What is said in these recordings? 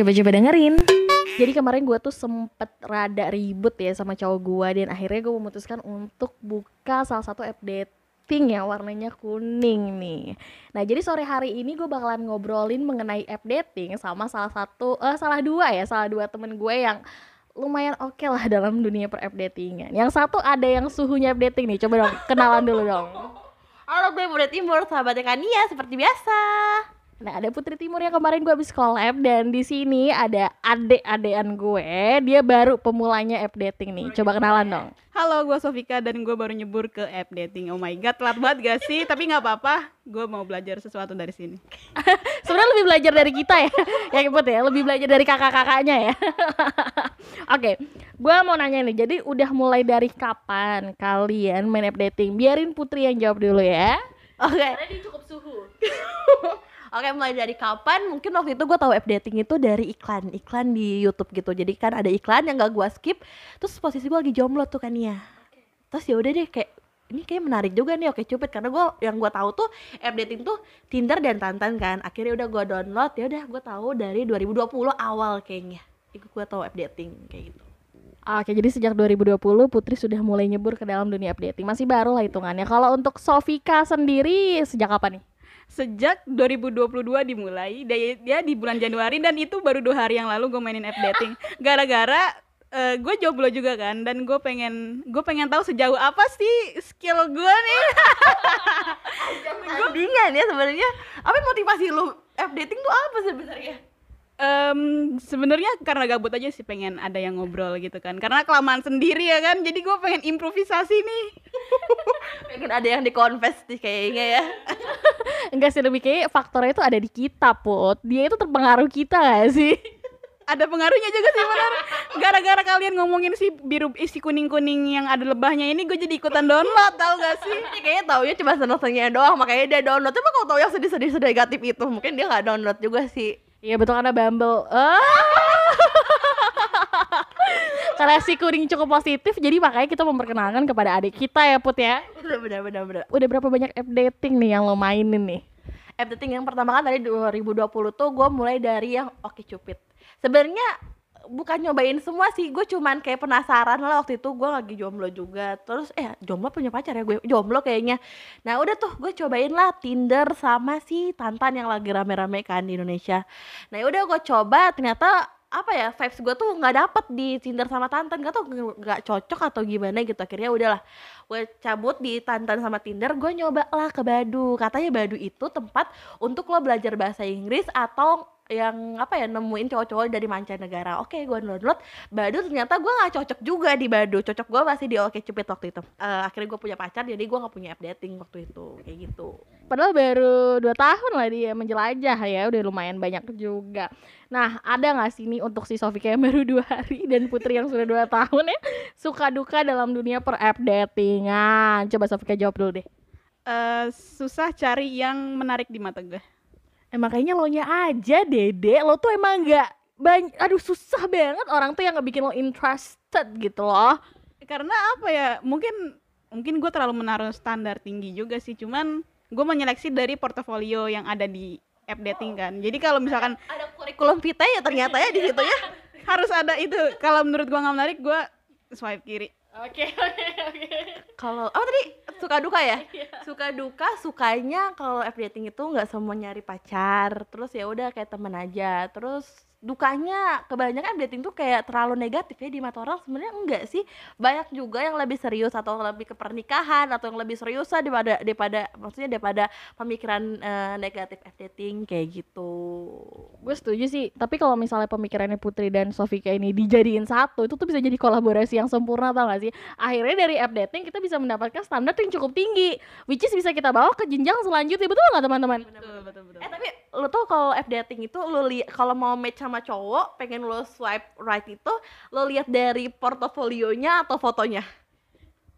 Coba-coba dengerin. Jadi kemarin gue tuh sempet rada ribut ya sama cowok gue dan akhirnya gue memutuskan untuk buka salah satu app dating yang warnanya kuning nih. Nah jadi sore hari ini gue bakalan ngobrolin mengenai app dating sama salah satu, eh salah dua ya, salah dua temen gue yang lumayan oke lah dalam dunia per datingan. Yang satu ada yang suhunya dating nih, coba dong kenalan dulu dong. Halo gue Muda Timur, sahabatnya Kania seperti biasa. Nah, ada Putri Timur yang kemarin gue habis collab dan di sini ada adek-adean gue. Dia baru pemulanya app dating nih. Coba kenalan dong. Halo, gue Sofika dan gue baru nyebur ke app dating. Oh my god, telat banget gak sih? Tapi nggak apa-apa, gue mau belajar sesuatu dari sini. Sebenarnya lebih belajar dari kita ya, ya Put ya. Lebih belajar dari kakak-kakaknya ya. Oke, gue mau nanya nih. Jadi udah mulai dari kapan kalian main app dating? Biarin Putri yang jawab dulu ya. Oke, Karena dia cukup suhu. Oke mulai dari kapan? Mungkin waktu itu gue tahu app dating itu dari iklan, iklan di YouTube gitu. Jadi kan ada iklan yang gak gue skip. Terus posisi gue lagi jomblo tuh kan ya. Terus ya udah deh kayak ini kayak menarik juga nih oke cupid karena gue yang gue tahu tuh app dating tuh Tinder dan Tantan kan akhirnya udah gue download ya udah gue tahu dari 2020 awal kayaknya itu gue tahu app dating kayak gitu Oke, jadi sejak 2020 Putri sudah mulai nyebur ke dalam dunia app dating. Masih baru lah hitungannya. Kalau untuk Sofika sendiri sejak kapan nih? Sejak 2022 dimulai, dia, dia di bulan Januari dan itu baru dua hari yang lalu gue mainin app dating. Gara-gara eh, gue jomblo juga kan dan gue pengen gue pengen tahu sejauh apa sih skill gue nih. tandingan ya sebenarnya. Apa motivasi lu app dating tuh apa sebenarnya? Em, sebenarnya karena gabut aja sih pengen ada yang ngobrol gitu kan. Karena kelamaan sendiri ya kan jadi gue pengen improvisasi nih. Pengen ada yang dikonfes nih kayaknya ya Enggak sih, lebih kayak faktornya itu ada di kita, Put. Dia itu terpengaruh kita gak sih? ada pengaruhnya juga sih benar gara-gara kalian ngomongin si biru isi kuning kuning yang ada lebahnya ini gue jadi ikutan download tau gak sih Dia kayaknya taunya cuma seneng-senengnya doang makanya dia download tapi kalau tau yang sedih-sedih negatif itu mungkin dia nggak download juga sih Iya betul karena Bumble. Ah. Karena si kuning cukup positif, jadi makanya kita memperkenalkan kepada adik kita ya, Put ya. bener bener bener Udah berapa banyak app dating nih yang lo mainin nih? app dating yang pertama kan tadi 2020 tuh gue mulai dari yang oke cupid. Sebenarnya bukan nyobain semua sih gue cuman kayak penasaran lah waktu itu gue lagi jomblo juga. Terus eh jomblo punya pacar ya gue jomblo kayaknya. Nah udah tuh gue cobain lah Tinder sama si Tantan yang lagi rame-rame kan di Indonesia. Nah udah gue coba ternyata apa ya vibes gue tuh nggak dapet di Tinder sama Tantan. Gak tau nggak cocok atau gimana gitu. Akhirnya udahlah gue cabut di Tantan sama Tinder. Gue nyoba lah ke Badu. Katanya Badu itu tempat untuk lo belajar bahasa Inggris atau yang apa ya nemuin cowok-cowok dari mancanegara. Oke gue download. Badu ternyata gue nggak cocok juga di Badu. Cocok gue masih di Oke Cupid waktu itu. Eh, akhirnya gue punya pacar jadi gue nggak punya app dating waktu itu. Kayak gitu. Padahal baru 2 tahun lah dia menjelajah ya, udah lumayan banyak juga. Nah, ada nggak sih nih untuk si Sofika yang baru dua hari dan Putri yang sudah dua tahun ya, suka duka dalam dunia per app datingan? Coba Sofika jawab dulu deh. Eh, susah cari yang menarik di mata gue Emang kayaknya lo nya aja dede, lo tuh emang nggak banyak, aduh susah banget orang tuh yang nggak bikin lo interested gitu loh. karena apa ya mungkin mungkin gue terlalu menaruh standar tinggi juga sih. Cuman gue menyeleksi dari portofolio yang ada di app dating kan. Jadi kalau misalkan ada kurikulum vitae ya ternyata ya di situ ya. Harus ada itu. Kalau menurut gue nggak menarik gue swipe kiri Oke, oke, oke. kalau apa tadi? Suka duka ya? Suka duka sukanya kalau dating itu nggak semua nyari pacar terus ya udah kayak temen aja terus dukanya kebanyakan dating tuh kayak terlalu negatif ya di mata orang. Sebenarnya enggak sih. Banyak juga yang lebih serius atau lebih ke pernikahan atau yang lebih serius lah daripada daripada maksudnya daripada pemikiran eh, negatif dating kayak gitu. Gue setuju sih, tapi kalau misalnya pemikirannya Putri dan Sofika ini dijadiin satu, itu tuh bisa jadi kolaborasi yang sempurna tau gak sih? Akhirnya dari app dating kita bisa mendapatkan standar yang cukup tinggi, which is bisa kita bawa ke jenjang selanjutnya, betul nggak teman-teman? betul betul betul. Eh tapi lo tuh kalau app dating itu lo lihat kalau mau match sama cowok pengen lo swipe right itu lo lihat dari portofolionya atau fotonya.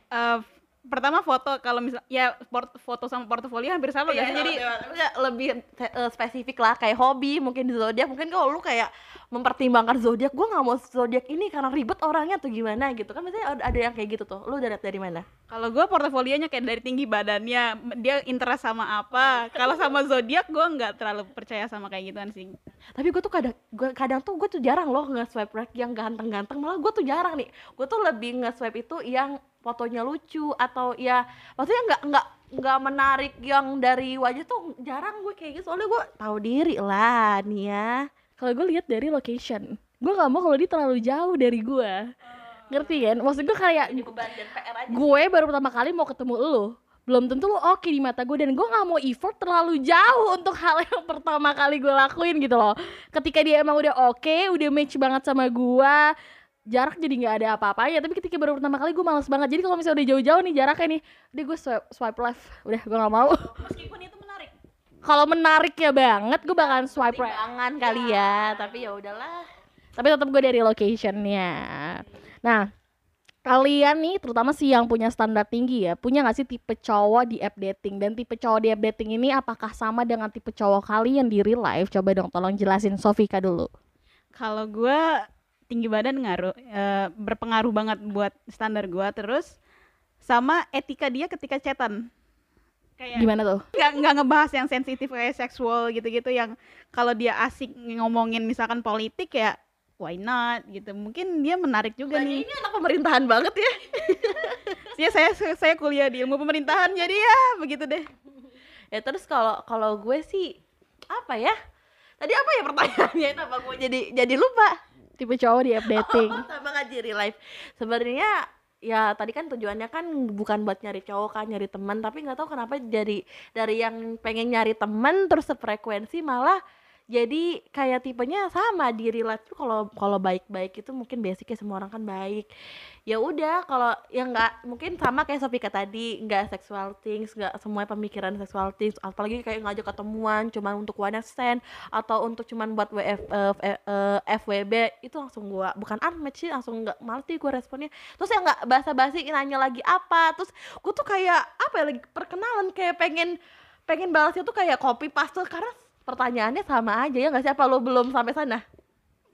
Eh, pertama foto kalau misal ya port- foto sama portofolio hampir sama gak sih jadi Maksudnya lebih eh, spesifik lah kayak hobi mungkin di zodiak. Mungkin kalau lu kayak mempertimbangkan zodiak gue nggak mau zodiak ini karena ribet orangnya atau gimana gitu. Kan biasanya ada- yang kayak gitu tuh. Lu udah lihat dari mana? Kalau gue portofolionya kayak dari tinggi badannya dia interest sama apa. Kalau sama zodiak gue nggak terlalu percaya sama kayak gituan sih tapi gue tuh kadang gua, kadang tuh gue tuh jarang loh nge-swipe right yang ganteng-ganteng. Malah gue tuh jarang nih. Gue tuh lebih nge-swipe itu yang fotonya lucu atau ya maksudnya nggak nggak nggak menarik yang dari wajah tuh jarang gue kayak gitu. Soalnya gue tahu diri lah nih ya Kalau gue lihat dari location, gue nggak mau kalau dia terlalu jauh dari gue. Ngerti kan? Maksud gue kayak gue baru pertama kali mau ketemu lo belum tentu lo oke di mata gue dan gue nggak mau effort terlalu jauh untuk hal yang pertama kali gue lakuin gitu loh. Ketika dia emang udah oke udah match banget sama gue jarak jadi nggak ada apa-apanya. Tapi ketika baru pertama kali gue males banget. Jadi kalau misalnya udah jauh-jauh nih jaraknya nih udah gue swipe, swipe left. Udah gue nggak mau. Meskipun itu menarik. Kalau menarik ya banget gue bakalan swipe right. pertimbangan kali ya tapi ya udahlah. Tapi tetap gue dari locationnya. Nah kalian nih terutama sih yang punya standar tinggi ya punya gak sih tipe cowok di app dating? Dan tipe cowok di app dating ini apakah sama dengan tipe cowok kalian di real life? Coba dong tolong jelasin Sofika dulu. Kalau gue tinggi badan ngaruh eh, berpengaruh banget buat standar gue terus sama etika dia ketika chatan. Kayak gimana tuh? nggak nggak ngebahas yang sensitif kayak seksual gitu-gitu yang kalau dia asik ngomongin misalkan politik ya why not gitu. Mungkin dia menarik juga nih. ini anak pemerintahan banget ya Ya saya saya kuliah di ilmu pemerintahan jadi ya begitu deh. ya terus kalau kalau gue sih apa ya tadi apa ya pertanyaannya apa gue jadi jadi lupa tipe cowok di app dating Oh, sama ngaji real life. Sebenarnya ya tadi kan tujuannya kan bukan buat nyari cowok kan nyari teman tapi nggak tahu kenapa dari dari yang pengen nyari teman terus sefrekuensi malah jadi kayak tipenya sama di real life tuh kalau kalau baik-baik itu mungkin basicnya semua orang kan baik. Ya udah kalau yang nggak mungkin sama kayak Sofika tadi nggak sexual things nggak semua pemikiran sexual things apalagi kayak ngajak ketemuan cuman untuk one stand atau untuk cuman buat WF, eh, eh, eh, FWB itu langsung gua bukan unmatch sih langsung nggak mati gua responnya. Terus yang nggak basa-basi nanya lagi apa terus gua tuh kayak apa ya lagi perkenalan kayak pengen pengen balasnya tuh kayak copy paste karena pertanyaannya sama aja ya nggak sih apa lo belum sampai sana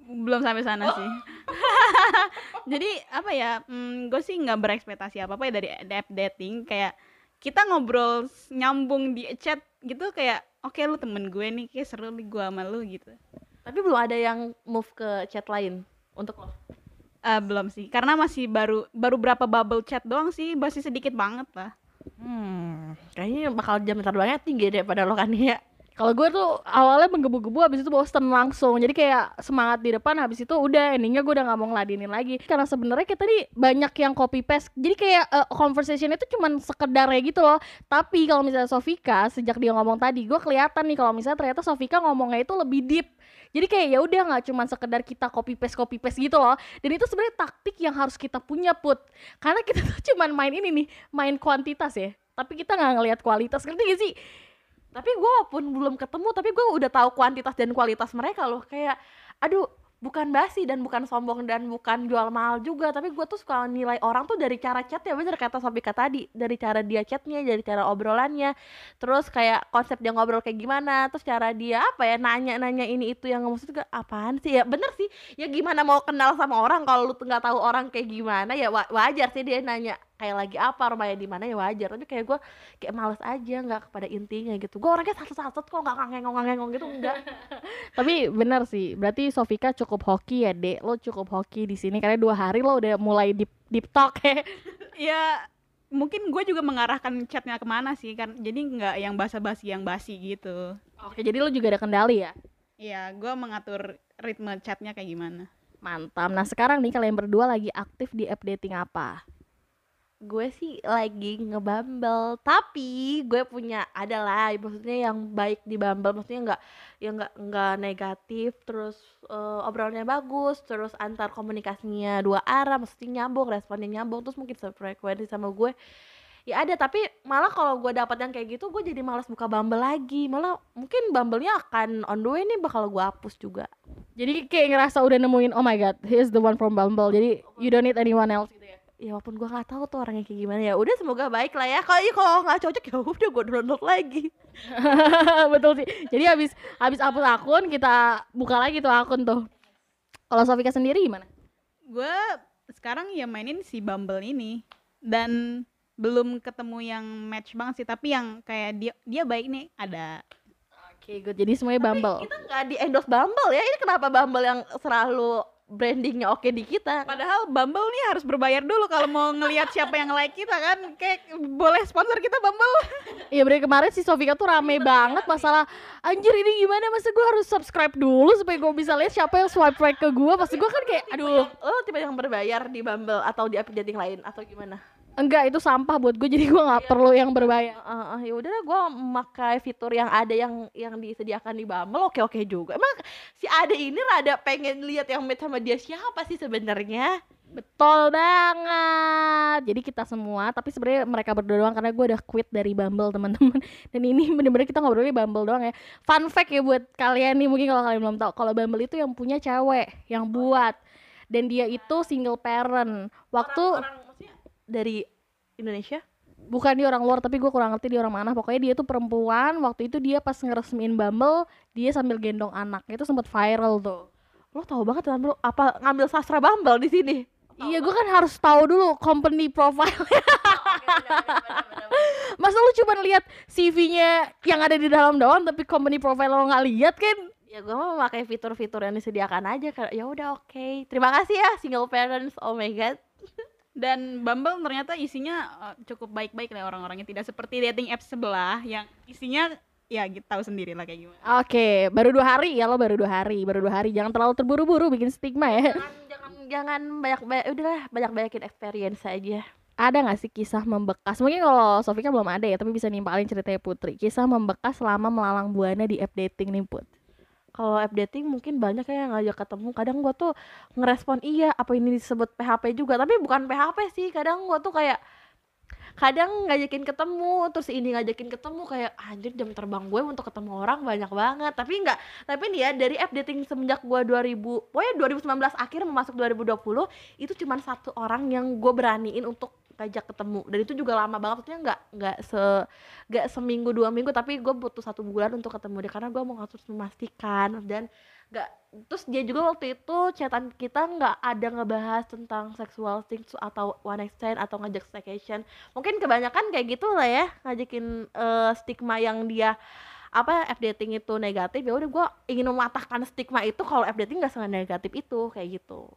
belum sampai sana sih. Jadi apa ya? Hmm, gue sih nggak berekspektasi apa apa ya dari app dating. Kayak kita ngobrol nyambung di chat gitu kayak oke lu temen gue nih kayak seru nih gue sama lu gitu. tapi belum ada yang move ke chat lain untuk lo Eh, belum sih karena masih baru baru berapa bubble chat doang sih masih sedikit banget lah. hmm kayaknya bakal jam terbangnya tinggi daripada lo kan ya Kalau gue tuh awalnya menggebu-gebu habis itu bosen langsung. Jadi kayak semangat di depan habis itu udah endingnya gue udah nggak mau ngeladenin lagi. Karena sebenarnya kita nih banyak yang copy paste. Jadi kayak eh, conversation itu cuman sekedar kayak gitu loh. Tapi kalau misalnya Sofika sejak dia ngomong tadi, gue kelihatan nih kalau misalnya ternyata Sofika ngomongnya itu lebih deep. Jadi kayak ya udah nggak cuman sekedar kita copy paste copy paste gitu loh. Dan itu sebenarnya taktik yang harus kita punya put. Karena kita tuh cuman main ini nih, main kuantitas ya. Tapi kita nggak ngelihat kualitas. Ngerti gak sih? Tapi gue walaupun belum ketemu tapi gue udah tahu kuantitas dan kualitas mereka loh. Kayak aduh bukan basi dan bukan sombong dan bukan jual mahal juga. Tapi gue tuh suka nilai orang tuh dari cara chatnya. Bener kata Sofika tadi dari cara dia chatnya dari cara obrolannya. Terus kayak konsep dia ngobrol kayak gimana terus cara dia apa ya nanya nanya ini itu yang maksud gue apaan sih? Ya bener sih. Ya gimana mau kenal sama orang kalau lu nggak tahu orang kayak gimana ya wa- wajar sih dia nanya kayak lagi apa rumahnya di mana ya wajar tapi kayak gue kayak males aja nggak kepada intinya gitu gue orangnya satu-satu kok nggak ngangengong ngangengong gitu enggak Tapi bener sih, berarti Sofika cukup hoki ya, Dek. Lo cukup hoki di sini karena dua hari lo udah mulai deep deep talk ya. Ya mungkin gue juga mengarahkan chatnya ke mana sih kan. Jadi nggak yang basa-basi yang basi gitu. Oke, jadi lo juga ada kendali ya. Iya, gue mengatur ritme chatnya kayak gimana. Mantap. Nah, sekarang nih kalian berdua lagi aktif di app dating apa? Gue sih lagi ngebumble tapi gue punya adalah maksudnya yang baik di Bumble maksudnya nggak yang nggak nggak negatif terus eh, obrolannya bagus terus antar komunikasinya dua arah maksudnya nyambung responnya nyambung terus mungkin sefrekuensi sama gue. Ya ada tapi malah kalau gue dapat yang kayak gitu gue jadi malas buka Bumble lagi. Malah mungkin Bumble-nya akan on the way nih bakal gue hapus juga. Jadi kayak ngerasa udah nemuin, oh my god, he is the one from Bumble. Jadi you don't need anyone else gitu ya. walaupun gue nggak tahu tuh orangnya kayak gimana ya udah semoga baik lah ya kalau kalau nggak cocok ya udah gue download lagi Betul sih. Jadi habis habis hapus akun kita buka lagi tuh akun tuh. Kalau Sofika sendiri gimana? Gue sekarang ya mainin si Bumble ini dan belum ketemu yang match banget sih tapi yang kayak dia dia baik nih ada Oke, good. Jadi semuanya Bumble. kita nggak di endorse Bumble ya ini kenapa Bumble yang selalu brandingnya oke di kita. Padahal Bumble nih harus berbayar dulu kalau mau ngelihat siapa yang like kita kan. Kayak boleh sponsor kita Bumble. Iya bener kemarin si Sofika tuh rame banget masalah anjir ini gimana? Masa gue harus subscribe dulu supaya gue bisa lihat siapa yang swipe right ke gue pasti gue kan kayak aduh. lo tipe yang berbayar di Bumble atau di aplikasi dating lain atau gimana enggak itu sampah buat gue jadi gue nggak perlu yang berbayar Uh, uh, ya udahlah gue memakai fitur yang ada yang yang disediakan di Bumble oke oke juga. Emang si Ade ini rada pengen lihat yang match sama dia siapa sih sebenarnya? Betul banget. Jadi kita semua tapi sebenarnya mereka berdua doang karena gue udah quit dari Bumble teman-teman. Dan ini bener-bener kita ngobrolnya Bumble doang ya. Fun fact ya buat kalian nih mungkin kalau kalian belum tahu kalau Bumble itu yang punya cewek yang buat. Dan dia itu single parent. Waktu orang dari Indonesia? Bukan dia orang luar tapi gue kurang ngerti dia orang mana. Pokoknya dia tuh perempuan waktu itu dia pas ngeresmiin Bumble dia sambil gendong anak. Itu sempat viral tuh. Lo tahu banget kan bro? Apa ngambil sastra Bumble di sini? Iya gue kan harus tahu dulu company profile masa lu cuma lihat CV-nya yang ada di dalam doang tapi company profile lo nggak lihat kan ya gue mau memakai fitur-fitur yang disediakan aja. Kayak ya udah oke. Terima kasih ya single parents. Oh my god Dan Bumble ternyata isinya eh, cukup baik-baik lah orang-orangnya. Tidak seperti dating apps sebelah yang isinya ya kita tahu sendiri lah kayak gimana. oke baru dua hari. Ya lo baru dua hari baru dua hari. Jangan terlalu terburu-buru bikin stigma ya. Jangan jangan jangan banyak banyak udahlah banyak banyakin experience aja. Ada nggak sih kisah membekas? Mungkin kalau Sofika belum ada ya tapi bisa nimpalin ceritanya Putri. Kisah membekas selama melalang buana di app dating nih Put kalau app dating mungkin banyak ya yang ngajak ketemu. Kadang gua tuh ngerespon iya apa ini disebut PHP juga? Tapi bukan PHP sih. Kadang gua tuh kayak kadang ngajakin ketemu terus ini ngajakin ketemu kayak anjir jam terbang gue untuk ketemu orang banyak banget. Tapi enggak tapi nih ya dari app dating semenjak gua 2000 pokoknya 2019 akhir mau masuk 2020 itu cuma satu orang yang gue beraniin untuk ngajak ketemu. Dan itu juga lama banget maksudnya nggak nggak se nggak seminggu dua minggu tapi gue butuh satu bulan untuk ketemu dia karena gue mau harus memastikan dan nggak terus dia juga waktu itu chatan kita nggak ada ngebahas tentang sexual things atau one night stand atau ngajak staycation. Mungkin kebanyakan kayak gitu lah ya ngajakin eh, stigma yang dia apa app dating itu negatif ya udah gue ingin mematahkan stigma itu kalau app dating nggak negatif itu kayak gitu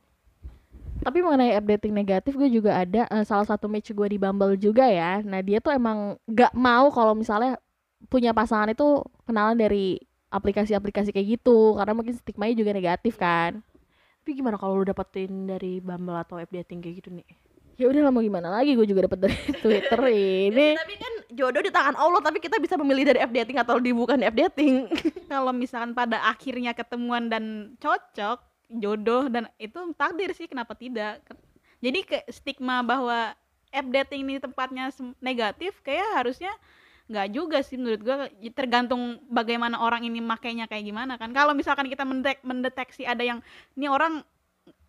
tapi mengenai app dating negatif gue juga ada eh, salah satu match gue di Bumble juga ya. Nah dia tuh emang nggak mau kalau misalnya punya pasangan itu kenalan dari aplikasi-aplikasi kayak gitu karena mungkin stigmanya juga negatif kan. Tapi gimana kalau lu dapetin dari Bumble atau app dating kayak gitu nih ya udah lah mau gimana lagi? Gue juga dapet dari Twitter ini. Tapi kan jodoh di tangan Allah tapi kita bisa memilih dari app dating atau di bukan app dating Kalau misalkan pada akhirnya ketemuan dan cocok, jodoh dan itu takdir sih kenapa tidak. Jadi ke stigma bahwa app dating ini tempatnya negatif kayak harusnya nggak juga sih menurut gua tergantung bagaimana orang ini makainya kayak gimana kan kalau misalkan kita mendeteksi ada yang ini orang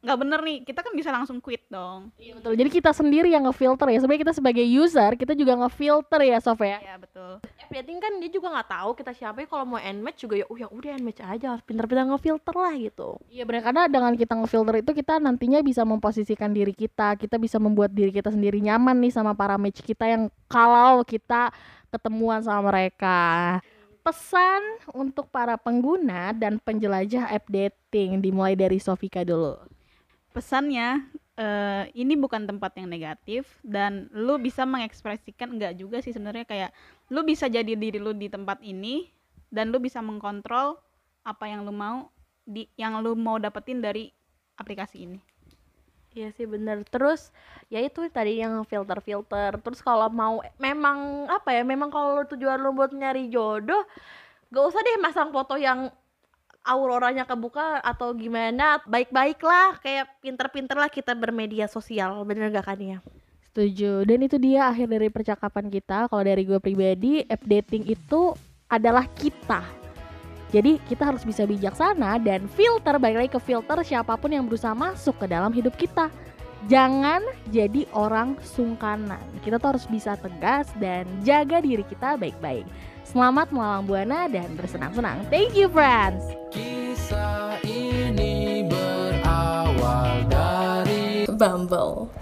nggak bener nih kita kan bisa langsung quit dong. Iya betul. Jadi kita sendiri yang ngefilter ya. Sebenarnya kita sebagai user kita juga ngefilter ya Sof ya. Ya betul. App dating kan dia juga nggak tahu kita siapa ya kalau mau end match juga ya oh ya udah end match aja harus pintar-pintar ngefilter lah gitu. Iya benar karena dengan kita ngefilter itu kita nantinya bisa memposisikan diri kita, kita bisa membuat diri kita sendiri nyaman nih sama para match kita yang kalau kita ketemuan sama mereka. Pesan untuk para pengguna dan penjelajah app dating dimulai dari Sofika dulu. Pesannya eh, ini bukan tempat yang negatif dan lu bisa mengekspresikan enggak juga sih sebenarnya kayak lu bisa jadi diri lu di tempat ini dan lu bisa mengkontrol apa yang lu mau di yang lu mau dapetin dari aplikasi ini. Iya sih bener. Terus ya itu tadi yang filter-filter. Terus kalau mau memang apa ya Memang kalau tujuan lu buat nyari jodoh Gak usah deh masang foto yang auroranya kebuka atau gimana Baik-baik lah Kayak pinter-pinter lah kita bermedia sosial Bener gak kan ya? Setuju. Dan itu dia akhir dari percakapan kita. Kalau dari gue pribadi, app dating itu adalah kita. Jadi kita harus bisa bijaksana dan filter, balik lagi ke filter siapa pun yang berusaha masuk ke dalam hidup kita. Jangan jadi orang sungkanan. Kita tuh harus bisa tegas dan jaga diri kita baik-baik. Selamat melalang buana dan bersenang-senang. Thank you friends. Kisah ini berawal dari Bumble.